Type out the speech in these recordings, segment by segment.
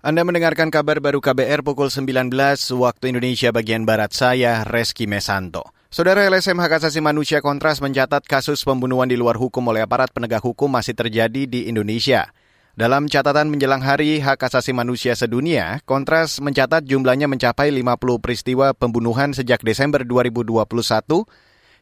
Anda mendengarkan kabar baru KBR pukul 19 waktu Indonesia bagian Barat saya, Reski Mesanto. Saudara LSM Hak Asasi Manusia Kontras mencatat kasus pembunuhan di luar hukum oleh aparat penegak hukum masih terjadi di Indonesia. Dalam catatan menjelang Hari Hak Asasi Manusia Sedunia, Kontras mencatat jumlahnya mencapai 50 peristiwa pembunuhan sejak Desember 2021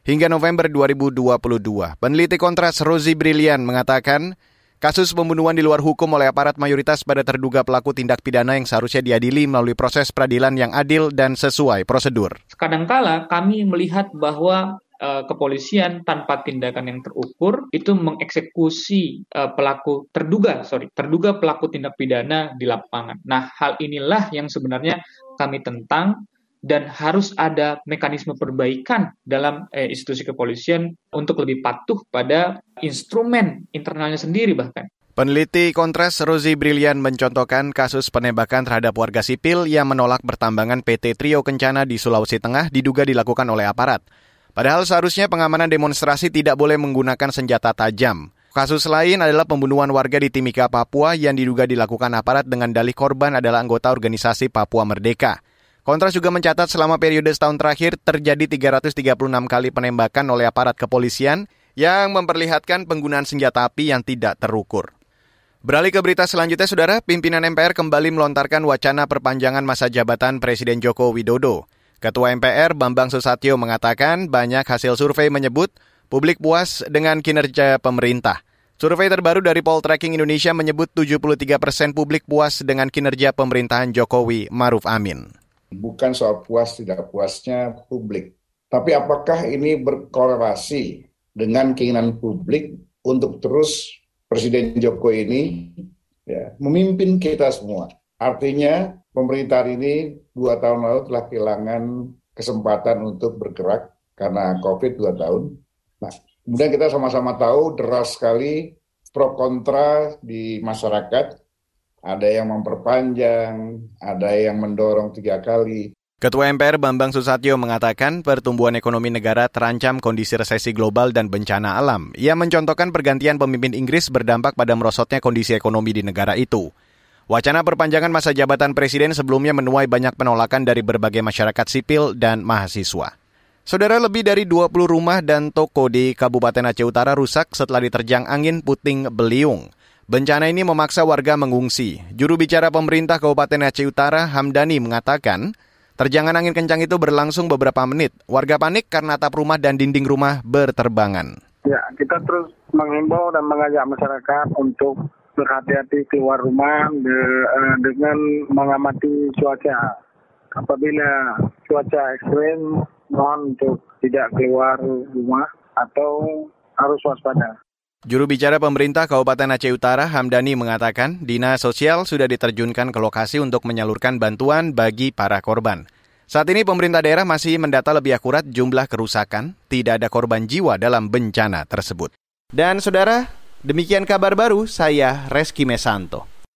hingga November 2022. Peneliti Kontras Rozi Brilian mengatakan, Kasus pembunuhan di luar hukum oleh aparat mayoritas pada terduga pelaku tindak pidana yang seharusnya diadili melalui proses peradilan yang adil dan sesuai prosedur. Kadangkala kami melihat bahwa uh, kepolisian tanpa tindakan yang terukur itu mengeksekusi uh, pelaku terduga sorry terduga pelaku tindak pidana di lapangan. Nah hal inilah yang sebenarnya kami tentang dan harus ada mekanisme perbaikan dalam eh, institusi kepolisian untuk lebih patuh pada instrumen internalnya sendiri bahkan. Peneliti Kontras Rozi Brilian mencontohkan kasus penembakan terhadap warga sipil yang menolak pertambangan PT Trio Kencana di Sulawesi Tengah diduga dilakukan oleh aparat. Padahal seharusnya pengamanan demonstrasi tidak boleh menggunakan senjata tajam. Kasus lain adalah pembunuhan warga di Timika, Papua yang diduga dilakukan aparat dengan dalih korban adalah anggota organisasi Papua Merdeka. Kontras juga mencatat selama periode setahun terakhir terjadi 336 kali penembakan oleh aparat kepolisian yang memperlihatkan penggunaan senjata api yang tidak terukur. Beralih ke berita selanjutnya, Saudara, pimpinan MPR kembali melontarkan wacana perpanjangan masa jabatan Presiden Joko Widodo. Ketua MPR Bambang Susatyo mengatakan banyak hasil survei menyebut publik puas dengan kinerja pemerintah. Survei terbaru dari Poltreking Indonesia menyebut 73 persen publik puas dengan kinerja pemerintahan Jokowi Maruf Amin bukan soal puas tidak puasnya publik. Tapi apakah ini berkorelasi dengan keinginan publik untuk terus Presiden Jokowi ini ya, memimpin kita semua. Artinya pemerintahan ini dua tahun lalu telah kehilangan kesempatan untuk bergerak karena COVID dua tahun. Nah, kemudian kita sama-sama tahu deras sekali pro kontra di masyarakat ada yang memperpanjang, ada yang mendorong tiga kali. Ketua MPR Bambang Susatyo mengatakan pertumbuhan ekonomi negara terancam kondisi resesi global dan bencana alam. Ia mencontohkan pergantian pemimpin Inggris berdampak pada merosotnya kondisi ekonomi di negara itu. Wacana perpanjangan masa jabatan presiden sebelumnya menuai banyak penolakan dari berbagai masyarakat sipil dan mahasiswa. Saudara lebih dari 20 rumah dan toko di Kabupaten Aceh Utara rusak setelah diterjang angin puting beliung. Bencana ini memaksa warga mengungsi. Juru bicara pemerintah Kabupaten Aceh Utara, Hamdani, mengatakan terjangan angin kencang itu berlangsung beberapa menit. Warga panik karena atap rumah dan dinding rumah berterbangan. Ya, kita terus menghimbau dan mengajak masyarakat untuk berhati-hati keluar rumah de, uh, dengan mengamati cuaca. Apabila cuaca ekstrim, mohon untuk tidak keluar rumah atau harus waspada. Juru bicara pemerintah Kabupaten Aceh Utara, Hamdani, mengatakan Dinas Sosial sudah diterjunkan ke lokasi untuk menyalurkan bantuan bagi para korban. Saat ini pemerintah daerah masih mendata lebih akurat jumlah kerusakan, tidak ada korban jiwa dalam bencana tersebut. Dan saudara, demikian kabar baru saya Reski Mesanto.